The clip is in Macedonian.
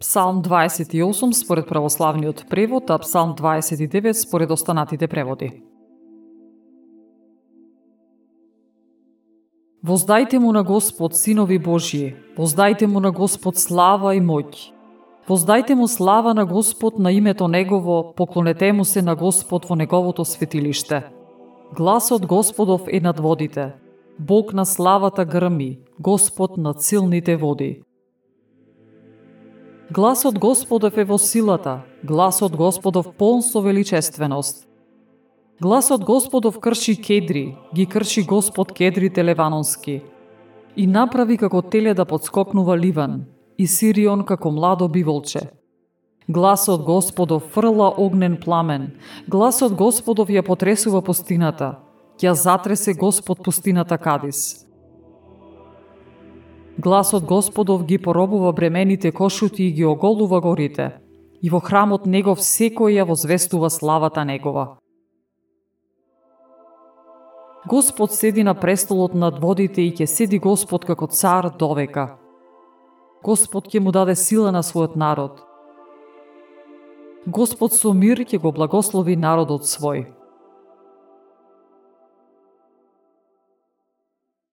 Псалм 28 според православниот превод, а Псалм 29 според останатите преводи. Воздајте му на Господ, синови Божји, воздајте му на Господ слава и моќ. Воздајте му слава на Господ на името Негово, поклонете му се на Господ во Неговото светилиште. Гласот Господов е над водите. Бог на славата грми, Господ над силните води. Гласот Господов е во силата, гласот Господов полн со величественост. Гласот Господов крши кедри, ги крши Господ кедрите леванонски. И направи како теле да подскокнува ливан, и Сирион како младо биволче. Гласот Господов фрла огнен пламен, гласот Господов ја потресува пустината, ќе затресе Господ пустината Кадис. Гласот Господов ги поробува бремените кошути и ги оголува горите, и во храмот Негов секој ја возвестува славата Негова. Господ седи на престолот над водите и ќе седи Господ како цар довека. Господ ќе му даде сила на својот народ. Господ со мир ќе го благослови народот свој.